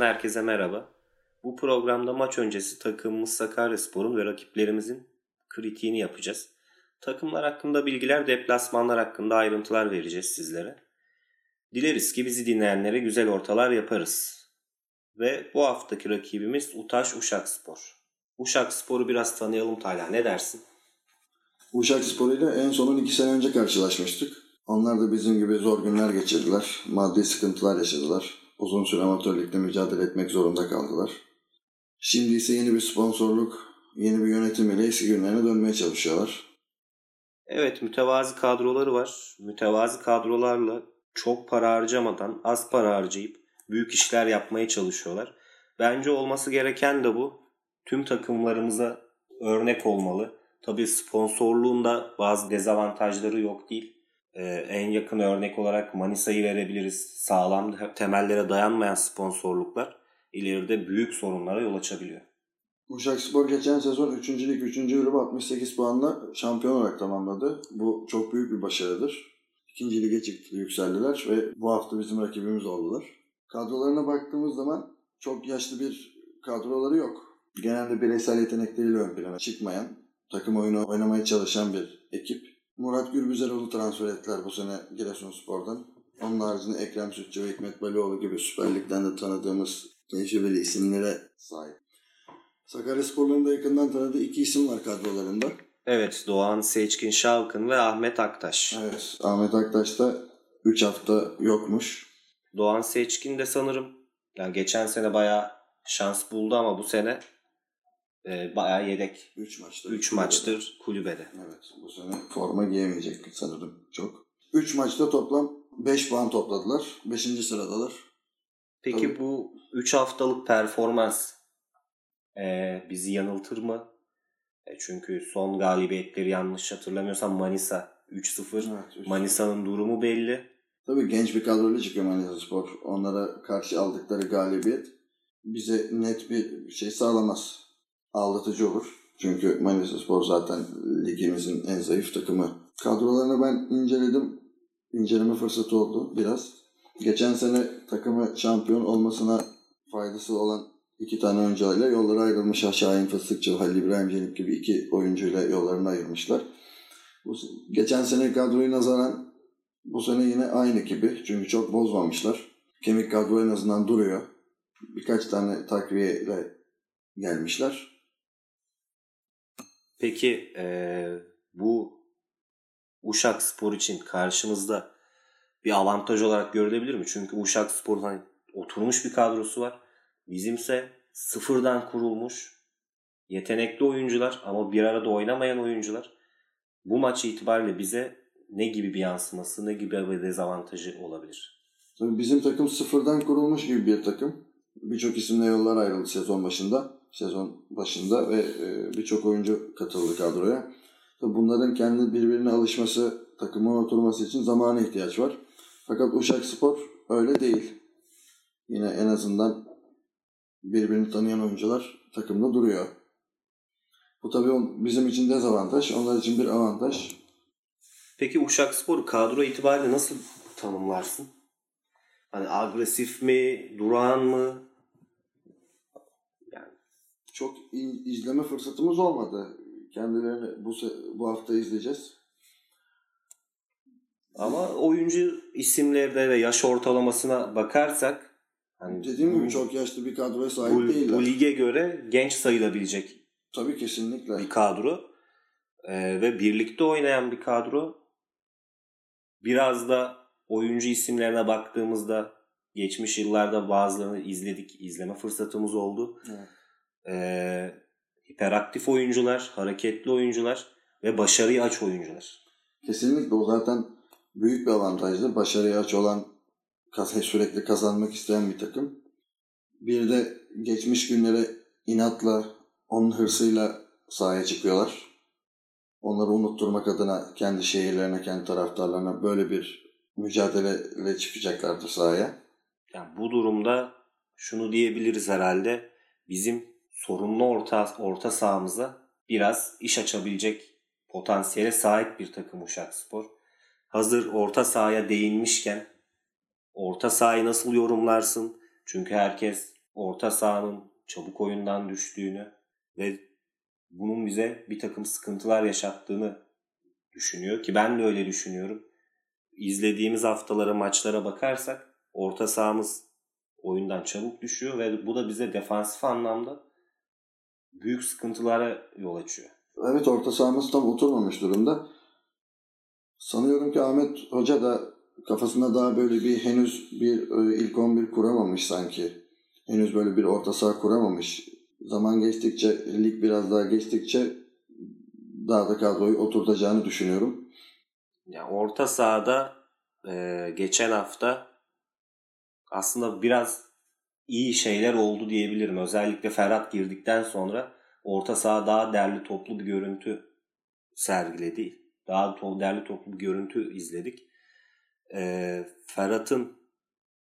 Spor'dan herkese merhaba. Bu programda maç öncesi takımımız Sakaryaspor'un ve rakiplerimizin kritiğini yapacağız. Takımlar hakkında bilgiler, deplasmanlar hakkında ayrıntılar vereceğiz sizlere. Dileriz ki bizi dinleyenlere güzel ortalar yaparız. Ve bu haftaki rakibimiz Utaş Uşakspor. Uşakspor'u biraz tanıyalım Tayla. Ne dersin? Uşak Spor ile en son 12 sene önce karşılaşmıştık. Onlar da bizim gibi zor günler geçirdiler. Maddi sıkıntılar yaşadılar. Uzun süre amatörlükte mücadele etmek zorunda kaldılar. Şimdi ise yeni bir sponsorluk, yeni bir yönetim ile eski günlerine dönmeye çalışıyorlar. Evet mütevazi kadroları var. Mütevazi kadrolarla çok para harcamadan az para harcayıp büyük işler yapmaya çalışıyorlar. Bence olması gereken de bu. Tüm takımlarımıza örnek olmalı. Tabii sponsorluğun da bazı dezavantajları yok değil. Ee, en yakın örnek olarak Manisa'yı verebiliriz. Sağlam temellere dayanmayan sponsorluklar ileride büyük sorunlara yol açabiliyor. Uşak Spor geçen sezon 3. lig 3. grubu 68 puanla şampiyon olarak tamamladı. Bu çok büyük bir başarıdır. İkinci lige çıktı, yükseldiler ve bu hafta bizim rakibimiz oldular. Kadrolarına baktığımız zaman çok yaşlı bir kadroları yok. Genelde bireysel yetenekleriyle ön plana çıkmayan, takım oyunu oynamaya çalışan bir ekip. Murat Gürbüzeroğlu transfer ettiler bu sene Giresunspor'dan. Onun haricinde Ekrem Sütçü ve Hikmet Balioğlu gibi Süper Lig'den de tanıdığımız tecrübeli isimlere sahip. Sakaryaspor'un da yakından tanıdığı iki isim var kadrolarında. Evet Doğan Seçkin Şalkın ve Ahmet Aktaş. Evet Ahmet Aktaş da 3 hafta yokmuş. Doğan Seçkin de sanırım yani geçen sene bayağı şans buldu ama bu sene e, bayağı yedek. 3 maçtır. 3 maçtır kulübede. Evet bu sene forma giyemeyecek sanırım çok. 3 maçta toplam 5 puan topladılar. 5. sıradalar. Peki Tabii. bu 3 haftalık performans e, bizi yanıltır mı? E, çünkü son galibiyetleri yanlış hatırlamıyorsam Manisa 3-0. Evet, Manisa'nın durumu belli. Tabii genç bir kadroyla çıkıyor Manisa Spor. Onlara karşı aldıkları galibiyet bize net bir şey sağlamaz. Aldatıcı olur. Çünkü Manisa Spor zaten ligimizin en zayıf takımı. Kadrolarını ben inceledim. İnceleme fırsatı oldu biraz. Geçen sene takımı şampiyon olmasına faydası olan iki tane oyuncuyla yolları ayrılmış. Şahin Fıstıkçı, Halil İbrahim Cenip gibi iki oyuncuyla yollarını ayırmışlar. Bu, geçen sene kadroyu nazaran bu sene yine aynı gibi. Çünkü çok bozmamışlar. Kemik kadro en azından duruyor. Birkaç tane takviyeyle gelmişler. Peki e, bu Uşak Spor için karşımızda bir avantaj olarak görülebilir mi? Çünkü Uşak Spor'un hani oturmuş bir kadrosu var. Bizimse sıfırdan kurulmuş yetenekli oyuncular ama bir arada oynamayan oyuncular. Bu maç itibariyle bize ne gibi bir yansıması, ne gibi bir dezavantajı olabilir? Tabii bizim takım sıfırdan kurulmuş gibi bir takım. Birçok isimle yollar ayrıldı sezon başında. Sezon başında ve e, birçok oyuncu katıldı kadroya. Tabii bunların kendi birbirine alışması, takımın oturması için zamana ihtiyaç var. Fakat Uşak Spor öyle değil. Yine en azından birbirini tanıyan oyuncular takımda duruyor. Bu tabii bizim için dezavantaj, onlar için bir avantaj. Peki Uşak Spor'u kadro itibariyle nasıl tanımlarsın? Hani agresif mi, durağan mı? Çok izleme fırsatımız olmadı. Kendilerini bu bu hafta izleyeceğiz. Ama oyuncu isimlerine ve yaş ortalamasına bakarsak hani Dediğim bu, gibi çok yaşlı bir kadroya sahip bu, değiller. bu lige göre genç sayılabilecek Tabii kesinlikle. bir kadro Ee, ve birlikte oynayan bir kadro. Biraz da oyuncu isimlerine baktığımızda geçmiş yıllarda bazılarını izledik, izleme fırsatımız oldu. Evet. Ee, hiperaktif oyuncular, hareketli oyuncular ve başarıyı aç oyuncular. Kesinlikle o zaten büyük bir avantajdır. Başarıya aç olan, sürekli kazanmak isteyen bir takım. Bir de geçmiş günlere inatla, onun hırsıyla sahaya çıkıyorlar. Onları unutturmak adına kendi şehirlerine, kendi taraftarlarına böyle bir mücadeleyle çıkacaklardır sahaya. Yani bu durumda şunu diyebiliriz herhalde. Bizim sorunlu orta, orta sahamıza biraz iş açabilecek potansiyele sahip bir takım Uşakspor. Hazır orta sahaya değinmişken orta sahayı nasıl yorumlarsın? Çünkü herkes orta sahanın çabuk oyundan düştüğünü ve bunun bize bir takım sıkıntılar yaşattığını düşünüyor ki ben de öyle düşünüyorum. İzlediğimiz haftalara maçlara bakarsak orta sahamız oyundan çabuk düşüyor ve bu da bize defansif anlamda büyük sıkıntılara yol açıyor. Evet orta sahamız tam oturmamış durumda. Sanıyorum ki Ahmet Hoca da kafasında daha böyle bir henüz bir e, ilk 11 kuramamış sanki. Henüz böyle bir orta saha kuramamış. Zaman geçtikçe, lig biraz daha geçtikçe daha da kadroyu oturtacağını düşünüyorum. Yani orta sahada e, geçen hafta aslında biraz iyi şeyler oldu diyebilirim. Özellikle Ferhat girdikten sonra orta saha daha derli toplu bir görüntü sergiledi. Daha to- derli toplu bir görüntü izledik. E, Ferhat'ın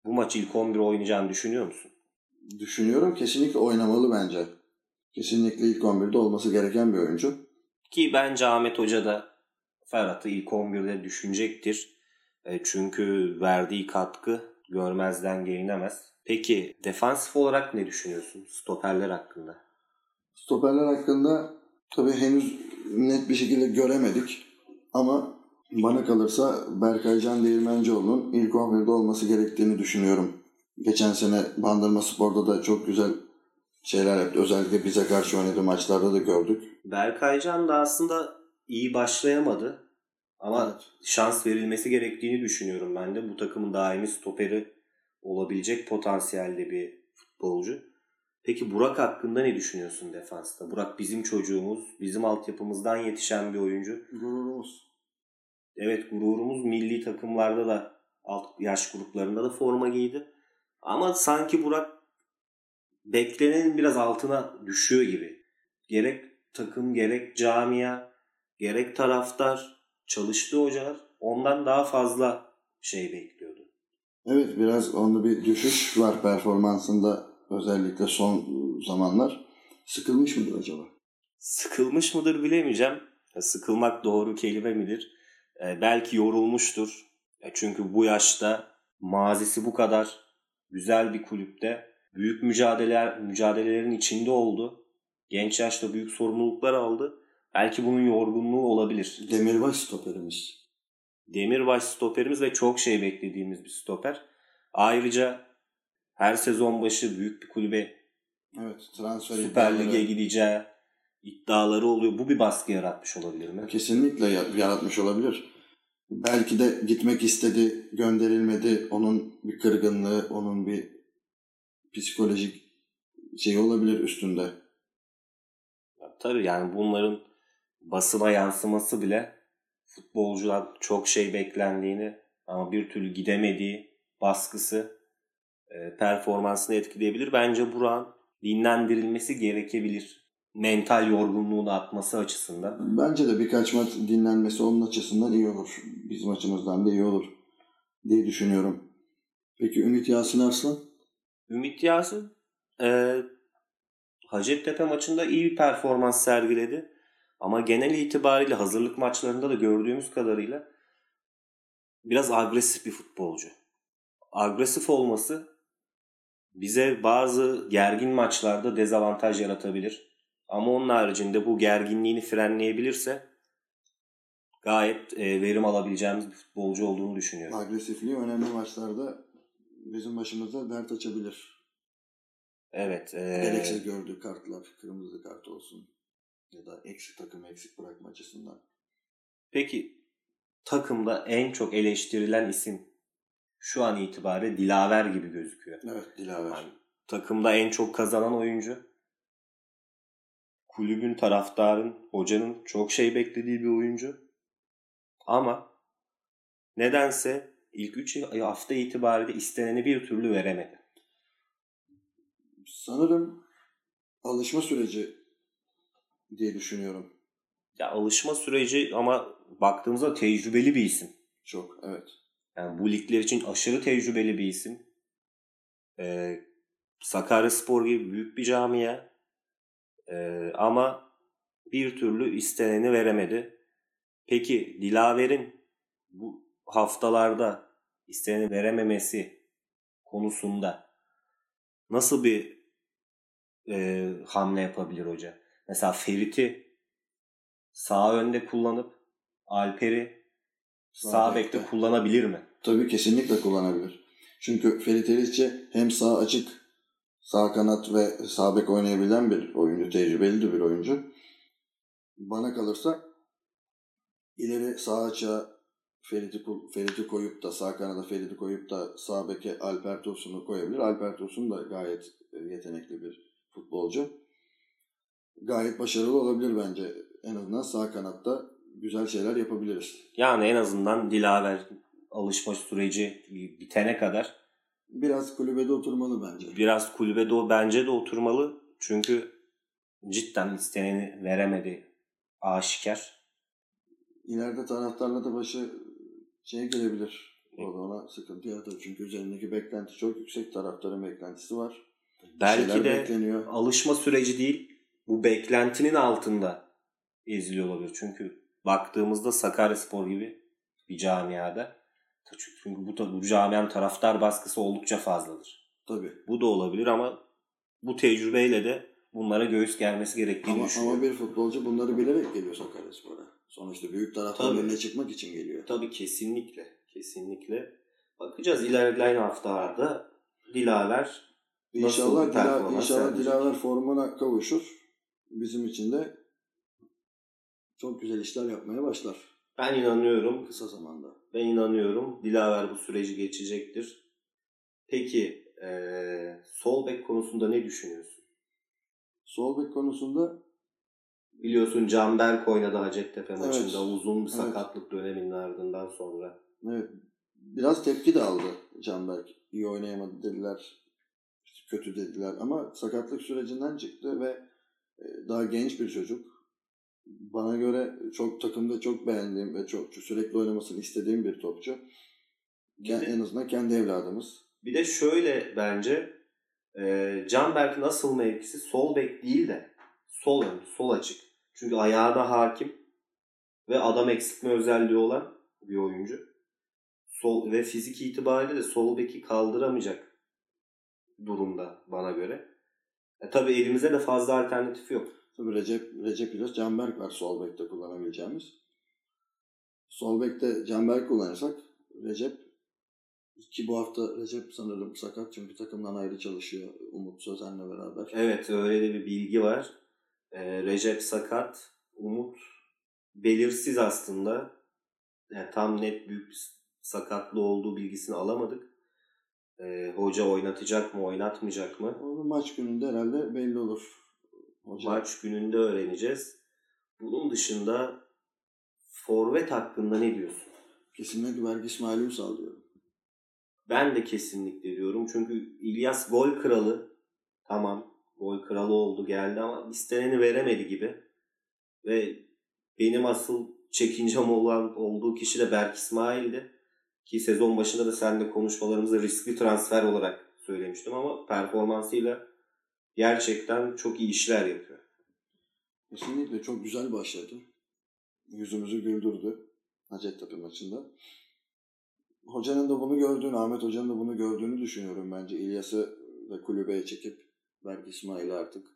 bu maç ilk 11 oynayacağını düşünüyor musun? Düşünüyorum kesinlikle oynamalı bence. Kesinlikle ilk 11'de olması gereken bir oyuncu. Ki bence Ahmet Hoca da Ferhat'ı ilk 11'de düşünecektir. E, çünkü verdiği katkı görmezden gelinemez. Peki defansif olarak ne düşünüyorsun stoperler hakkında? Stoperler hakkında tabii henüz net bir şekilde göremedik. Ama bana kalırsa Berkay Can Değirmencioğlu'nun ilk 11'de olması gerektiğini düşünüyorum. Geçen sene Bandırma Spor'da da çok güzel şeyler yaptı. Özellikle bize karşı oynadığı maçlarda da gördük. Berkaycan da aslında iyi başlayamadı. Ama Evet. şans verilmesi gerektiğini düşünüyorum ben de. Bu takımın daimi stoperi olabilecek potansiyelde bir futbolcu. Peki Burak hakkında ne düşünüyorsun defansta? Burak bizim çocuğumuz, bizim altyapımızdan yetişen bir oyuncu. Gururumuz. Evet gururumuz milli takımlarda da alt yaş gruplarında da forma giydi. Ama sanki Burak beklenenin biraz altına düşüyor gibi. Gerek takım gerek camia gerek taraftar çalıştığı hocalar ondan daha fazla şey bekliyordu. Evet biraz onda bir düşüş var performansında özellikle son zamanlar. Sıkılmış mıdır acaba? Sıkılmış mıdır bilemeyeceğim. Sıkılmak doğru kelime midir? Ee, belki yorulmuştur. E, çünkü bu yaşta mazisi bu kadar güzel bir kulüpte büyük mücadeleler mücadelelerin içinde oldu. Genç yaşta büyük sorumluluklar aldı. Belki bunun yorgunluğu olabilir. Demirbaş stoperimiz. Demirbaş stoperimiz ve çok şey beklediğimiz bir stoper. Ayrıca her sezon başı büyük bir kulübe Evet transfer Süper iddiaları- Lig'e gideceği iddiaları oluyor. Bu bir baskı yaratmış olabilir mi? Kesinlikle ya- yaratmış olabilir. Belki de gitmek istedi, gönderilmedi. Onun bir kırgınlığı, onun bir psikolojik şey olabilir üstünde. Ya Tabii yani bunların basına yansıması bile futbolcular çok şey beklendiğini ama bir türlü gidemediği baskısı e, performansını etkileyebilir. Bence Burak'ın dinlendirilmesi gerekebilir. Mental yorgunluğunu atması açısından. Bence de birkaç maç dinlenmesi onun açısından iyi olur. Bizim açımızdan da iyi olur diye düşünüyorum. Peki Ümit Yasin Arslan? Ümit Yasin e, Hacettepe maçında iyi bir performans sergiledi. Ama genel itibariyle hazırlık maçlarında da gördüğümüz kadarıyla biraz agresif bir futbolcu. Agresif olması bize bazı gergin maçlarda dezavantaj yaratabilir. Ama onun haricinde bu gerginliğini frenleyebilirse gayet e, verim alabileceğimiz bir futbolcu olduğunu düşünüyorum. Agresifliği önemli maçlarda bizim başımıza dert açabilir. Evet. e, Gereksiz gördüğü kartlar, kırmızı kart olsun ya da eksik takım eksik bırakma açısından. Peki takımda en çok eleştirilen isim şu an itibariyle Dilaver gibi gözüküyor. Evet Dilaver. Yani takımda en çok kazanan oyuncu. Kulübün, taraftarın, hocanın çok şey beklediği bir oyuncu. Ama nedense ilk 3 hafta itibariyle isteneni bir türlü veremedi. Sanırım alışma süreci diye düşünüyorum. Ya alışma süreci ama baktığımızda tecrübeli bir isim. Çok evet. Yani bu ligler için aşırı tecrübeli bir isim. Ee, Sakaryaspor gibi büyük bir camia. Ee, ama bir türlü isteneni veremedi. Peki Dilaver'in bu haftalarda isteneni verememesi konusunda nasıl bir e, hamle yapabilir hoca? Mesela Ferit'i sağ önde kullanıp Alper'i sağ, sağ bekte. kullanabilir mi? Tabii kesinlikle kullanabilir. Çünkü Ferit Erişçi hem sağ açık, sağ kanat ve sağ bek oynayabilen bir oyuncu, tecrübeli bir oyuncu. Bana kalırsa ileri sağ açığa Ferit'i Ferit'i koyup da sağ kanada Ferit'i koyup da sağ beke Alper Tosun'u koyabilir. Alper Tosun da gayet yetenekli bir futbolcu. Gayet başarılı olabilir bence. En azından sağ kanatta güzel şeyler yapabiliriz. Yani en azından Dilaver alışma süreci bitene kadar biraz kulübede oturmalı bence. Biraz kulübede o bence de oturmalı. Çünkü cidden isteneni veremedi aşikar. İleride taraftarla da başı şeye gelebilir. O da ona sıkıntı yaratır. Çünkü üzerindeki beklenti çok yüksek. Taraftarın beklentisi var. Belki de bekleniyor. alışma süreci değil. Bu beklentinin altında eziliyor olabilir. Çünkü baktığımızda Sakaryaspor gibi bir camiada çünkü bu, bu camianın taraftar baskısı oldukça fazladır. Tabii. Bu da olabilir ama bu tecrübeyle de bunlara göğüs germesi gerektiğini ama, düşünüyorum. Ama bir futbolcu bunları bilerek geliyor Sakaryaspor'a. Sonuçta büyük taraftar önüne çıkmak için geliyor. Tabii kesinlikle. Kesinlikle. Bakacağız ilerleyen haftalarda Dilaver İnşallah, Dila, inşallah Dilaver formuna kavuşur. Bizim için de çok güzel işler yapmaya başlar. Ben inanıyorum. Kısa zamanda. Ben inanıyorum. Dilaver bu süreci geçecektir. Peki ee, sol bek konusunda ne düşünüyorsun? Sol bek konusunda biliyorsun Canberk oynadı Hacettepe evet. maçında uzun bir sakatlık evet. döneminin ardından sonra. Evet. Biraz tepki de aldı Canberk. İyi oynayamadı dediler. Kötü dediler ama sakatlık sürecinden çıktı ve daha genç bir çocuk bana göre çok takımda çok beğendiğim ve çok sürekli oynamasını istediğim bir topçu. Bir en azından kendi evladımız. Bir de şöyle bence e, Canberk'in asıl mevkisi sol bek değil de sol ön, sol açık. Çünkü ayağı da hakim ve adam eksiltme özelliği olan bir oyuncu. Sol ve fizik itibariyle de sol beki kaldıramayacak durumda bana göre. E, tabii elimizde de fazla alternatif yok. Tabii Recep, Recep İlyas, Canberk var sol bekte kullanabileceğimiz. Sol bekte Canberk kullanırsak Recep ki bu hafta Recep sanırım sakat çünkü takımdan ayrı çalışıyor Umut Sözen'le beraber. Evet öyle de bir bilgi var. Ee, Recep sakat, Umut belirsiz aslında. Yani tam net büyük sakatlı olduğu bilgisini alamadık. Ee, hoca oynatacak mı, oynatmayacak mı? O maç gününde herhalde belli olur. Hocam. Maç gününde öğreneceğiz. Bunun dışında forvet hakkında ne diyorsun? Kesinlikle Berk İsmail Ünsal diyorum. Ben de kesinlikle diyorum. Çünkü İlyas gol kralı. Tamam gol kralı oldu geldi ama isteneni veremedi gibi. Ve benim asıl çekincem olan olduğu kişi de Berk İsmail'di. Ki sezon başında da seninle konuşmalarımızda riskli transfer olarak söylemiştim ama performansıyla gerçekten çok iyi işler yapıyor. Kesinlikle çok güzel başladı. Yüzümüzü güldürdü Hacettepe maçında. Hocanın da bunu gördüğünü, Ahmet Hoca'nın da bunu gördüğünü düşünüyorum bence. İlyas'ı ve kulübeye çekip Berk İsmail'i artık.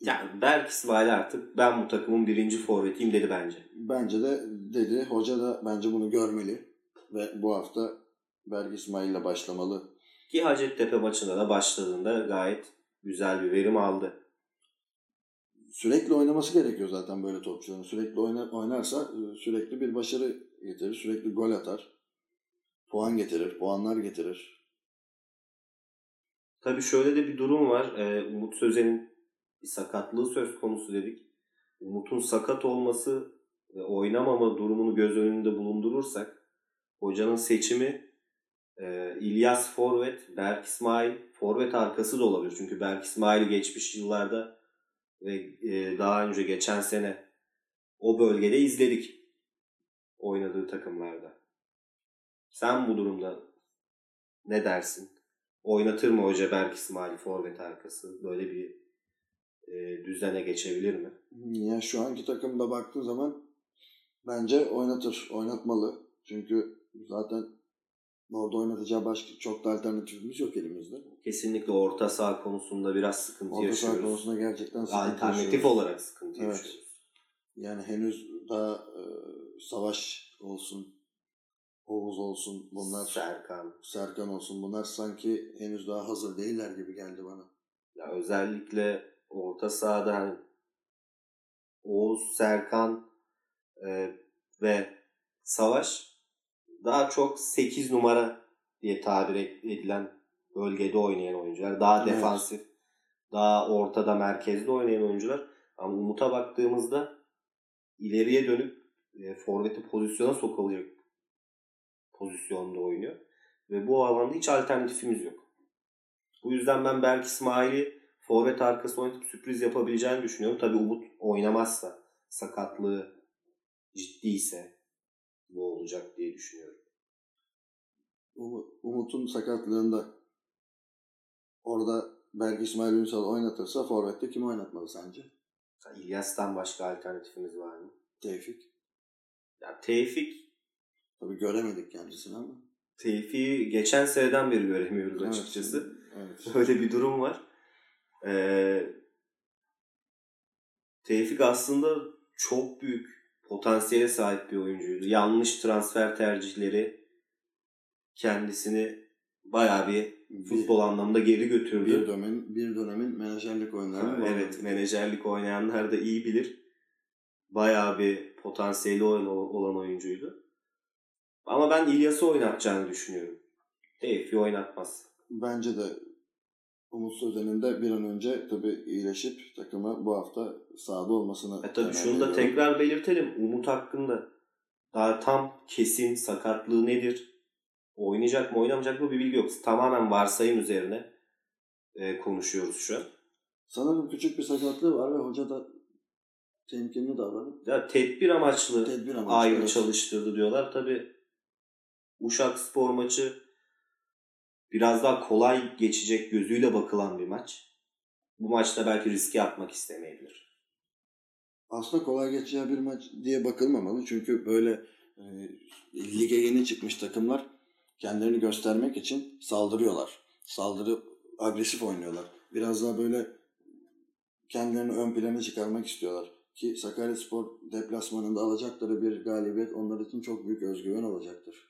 Yani Berk İsmail artık ben bu takımın birinci forvetiyim dedi bence. Bence de dedi. Hoca da bence bunu görmeli. Ve bu hafta Berk İsmail'le başlamalı. Ki Hacettepe maçında da başladığında gayet güzel bir verim aldı. Sürekli oynaması gerekiyor zaten böyle topçuların. Sürekli oyna, oynarsa e, sürekli bir başarı getirir. Sürekli gol atar. Puan getirir. Puanlar getirir. Tabii şöyle de bir durum var. Ee, Umut Sözen'in bir sakatlığı söz konusu dedik. Umut'un sakat olması ve oynamama durumunu göz önünde bulundurursak hocanın seçimi e, İlyas Forvet, Berk İsmail Forvet arkası da olabilir. Çünkü Berk İsmail geçmiş yıllarda ve e, daha önce geçen sene o bölgede izledik oynadığı takımlarda. Sen bu durumda ne dersin? Oynatır mı hoca Berk İsmail Forvet arkası? Böyle bir e, düzene geçebilir mi? Ya şu anki takımda baktığı zaman bence oynatır, oynatmalı. Çünkü zaten Orada oynatacağı başka çok da alternatifimiz yok elimizde. Kesinlikle orta saha konusunda biraz sıkıntı Orta saha yaşıyoruz. konusunda gerçekten sıkıntı Alternatif yaşıyoruz. olarak sıkıntı Evet. yaşıyoruz. Yani henüz daha e, savaş olsun, Oğuz olsun, bunlar Serkan. Serkan olsun bunlar sanki henüz daha hazır değiller gibi geldi bana. Ya özellikle orta sahada hani Oğuz, Serkan e, ve Savaş daha çok 8 numara diye tabir edilen bölgede oynayan oyuncular. Daha Evet. defansif, daha ortada merkezde oynayan oyuncular. Ama Umut'a baktığımızda ileriye dönüp e, forveti pozisyona sokulacak pozisyonda oynuyor. Ve bu alanda hiç alternatifimiz yok. Bu yüzden ben Berk İsmail'i forvet arkası oynatıp sürpriz yapabileceğini düşünüyorum. Tabii Umut oynamazsa, sakatlığı ciddiyse bu olacak diye düşünüyorum. Umut, Umut'un sakatlığında orada Berk İsmail Ünsal oynatırsa Forvet'te kimi oynatmalı sence? İlyas'tan başka alternatifimiz var mı? Tevfik. Ya Tevfik, Tabii göremedik kendisini ama. Tevfik'i geçen seneden beri göremiyoruz Evet. açıkçası. Evet. Öyle bir durum var. Ee, Tevfik aslında çok büyük potansiyele sahip bir oyuncuydu. Yanlış transfer tercihleri kendisini bayağı bir futbol anlamında geri götürdü. bir dönemin bir dönemin menajerlik oyunlarının evet, menajerlik oynayanlar da iyi bilir. Bayağı bir potansiyeli olan, oyuncuydu. Ama ben İlyas'ı oynatacağını düşünüyorum. Tevfik'i oynatmaz. Bence de Umut Sözen'in de bir an önce tabii iyileşip takımı bu hafta sahada olmasını E tabii şunu da tekrar belirtelim. Umut hakkında daha tam kesin sakatlığı nedir? Oynayacak mı oynamayacak mı bir bilgi yok. Tamamen varsayım üzerine e, konuşuyoruz şu an. Sanırım küçük bir sakatlığı var ve hoca da temkinli davranıp Ya tedbir amaçlı tedbir amaçlı. ayrı evet. çalıştırdı diyorlar. Tabii Uşak spor maçı biraz daha kolay geçecek gözüyle bakılan bir maç. Bu maçta belki riske atmak istemeyebilir. Aslında kolay geçeceği bir maç diye bakılmamalı. Çünkü böyle e, lige yeni çıkmış takımlar kendilerini göstermek için saldırıyorlar. Saldırı agresif oynuyorlar. Biraz daha böyle kendilerini ön plana çıkarmak istiyorlar. Ki Sakaryaspor deplasmanında alacakları bir galibiyet onlar için çok büyük özgüven olacaktır.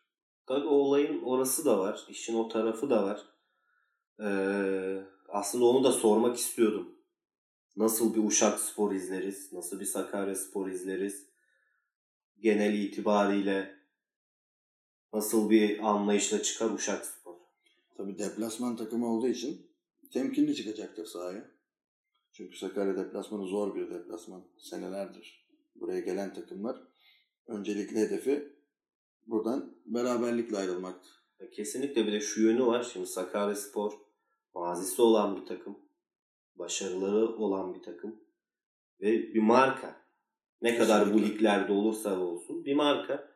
Tabii olayın orası da var. İşin o tarafı da var. Ee, aslında onu da sormak istiyordum. Nasıl bir Uşak Spor izleriz? Nasıl bir Sakarya Spor izleriz? Genel itibariyle nasıl bir anlayışla çıkar Uşak Spor? Tabii deplasman takımı olduğu için temkinli çıkacaktır sahaya. Çünkü Sakarya deplasmanı zor bir deplasman. Senelerdir buraya gelen takımlar. Öncelikli hedefi buradan beraberlikle ayrılmaktı. Kesinlikle bir de şu yönü var. Şimdi Sakarya Spor mazisi olan bir takım. Başarıları olan bir takım. Ve bir marka. Ne kadar bu Kesinlikle. liglerde olursa olsun bir marka.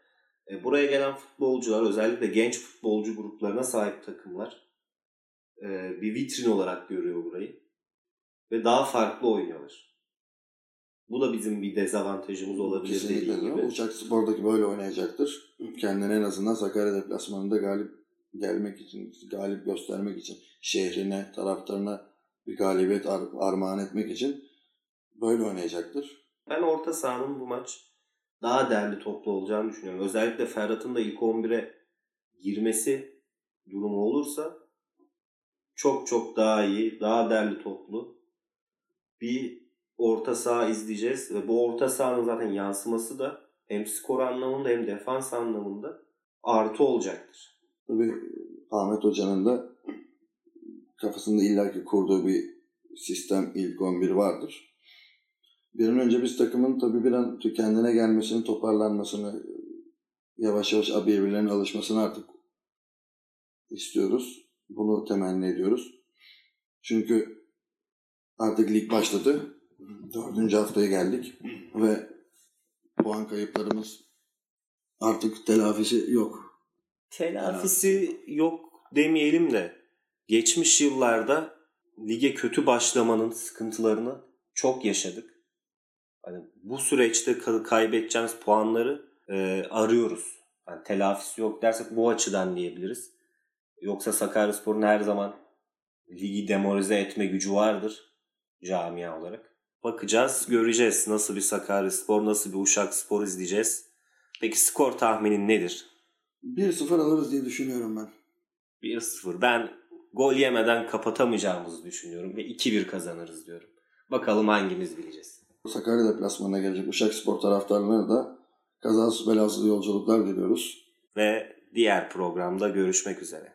E, buraya gelen futbolcular özellikle genç futbolcu gruplarına sahip takımlar e, bir vitrin olarak görüyor burayı. Ve daha farklı oynuyorlar. Bu da bizim bir dezavantajımız olabilir Kesinlikle dediğim de. gibi. Uçak Spor'daki böyle oynayacaktır. Kendine en azından Sakarya deplasmanında galip gelmek için, galip göstermek için, şehrine, taraftarına bir galibiyet ar- armağan etmek için böyle oynayacaktır. Ben orta sahanın bu maç daha değerli toplu olacağını düşünüyorum. Özellikle Ferhat'ın da ilk 11'e girmesi durumu olursa çok çok daha iyi, daha değerli toplu bir orta saha izleyeceğiz. Ve bu orta sahanın zaten yansıması da hem skor anlamında hem defans anlamında artı olacaktır. Tabii Ahmet Hoca'nın da kafasında illaki kurduğu bir sistem ilk 11 vardır. Bir an önce biz takımın tabii bir an kendine gelmesini, toparlanmasını, yavaş yavaş birbirlerine alışmasını artık istiyoruz. Bunu temenni ediyoruz. Çünkü artık lig başladı. Dördüncü haftaya geldik ve puan kayıplarımız artık telafisi yok. Telafisi yok demeyelim de geçmiş yıllarda lige kötü başlamanın sıkıntılarını çok yaşadık. Hani bu süreçte ka- kaybedeceğimiz puanları e, arıyoruz. Yani telafisi yok dersek bu açıdan diyebiliriz. Yoksa Sakaryaspor'un her zaman ligi demoralize etme gücü vardır camia olarak. Bakacağız, göreceğiz nasıl bir Sakaryaspor, nasıl bir Uşakspor izleyeceğiz. Peki skor tahminin nedir? 1-0 alırız diye düşünüyorum ben. 1-0. Ben gol yemeden kapatamayacağımızı düşünüyorum ve 2-1 kazanırız diyorum. Bakalım hangimiz bileceğiz. Sakarya deplasmanına gelecek Uşak Spor taraftarlarına da kazasız belasız yolculuklar diliyoruz. Ve diğer programda görüşmek üzere.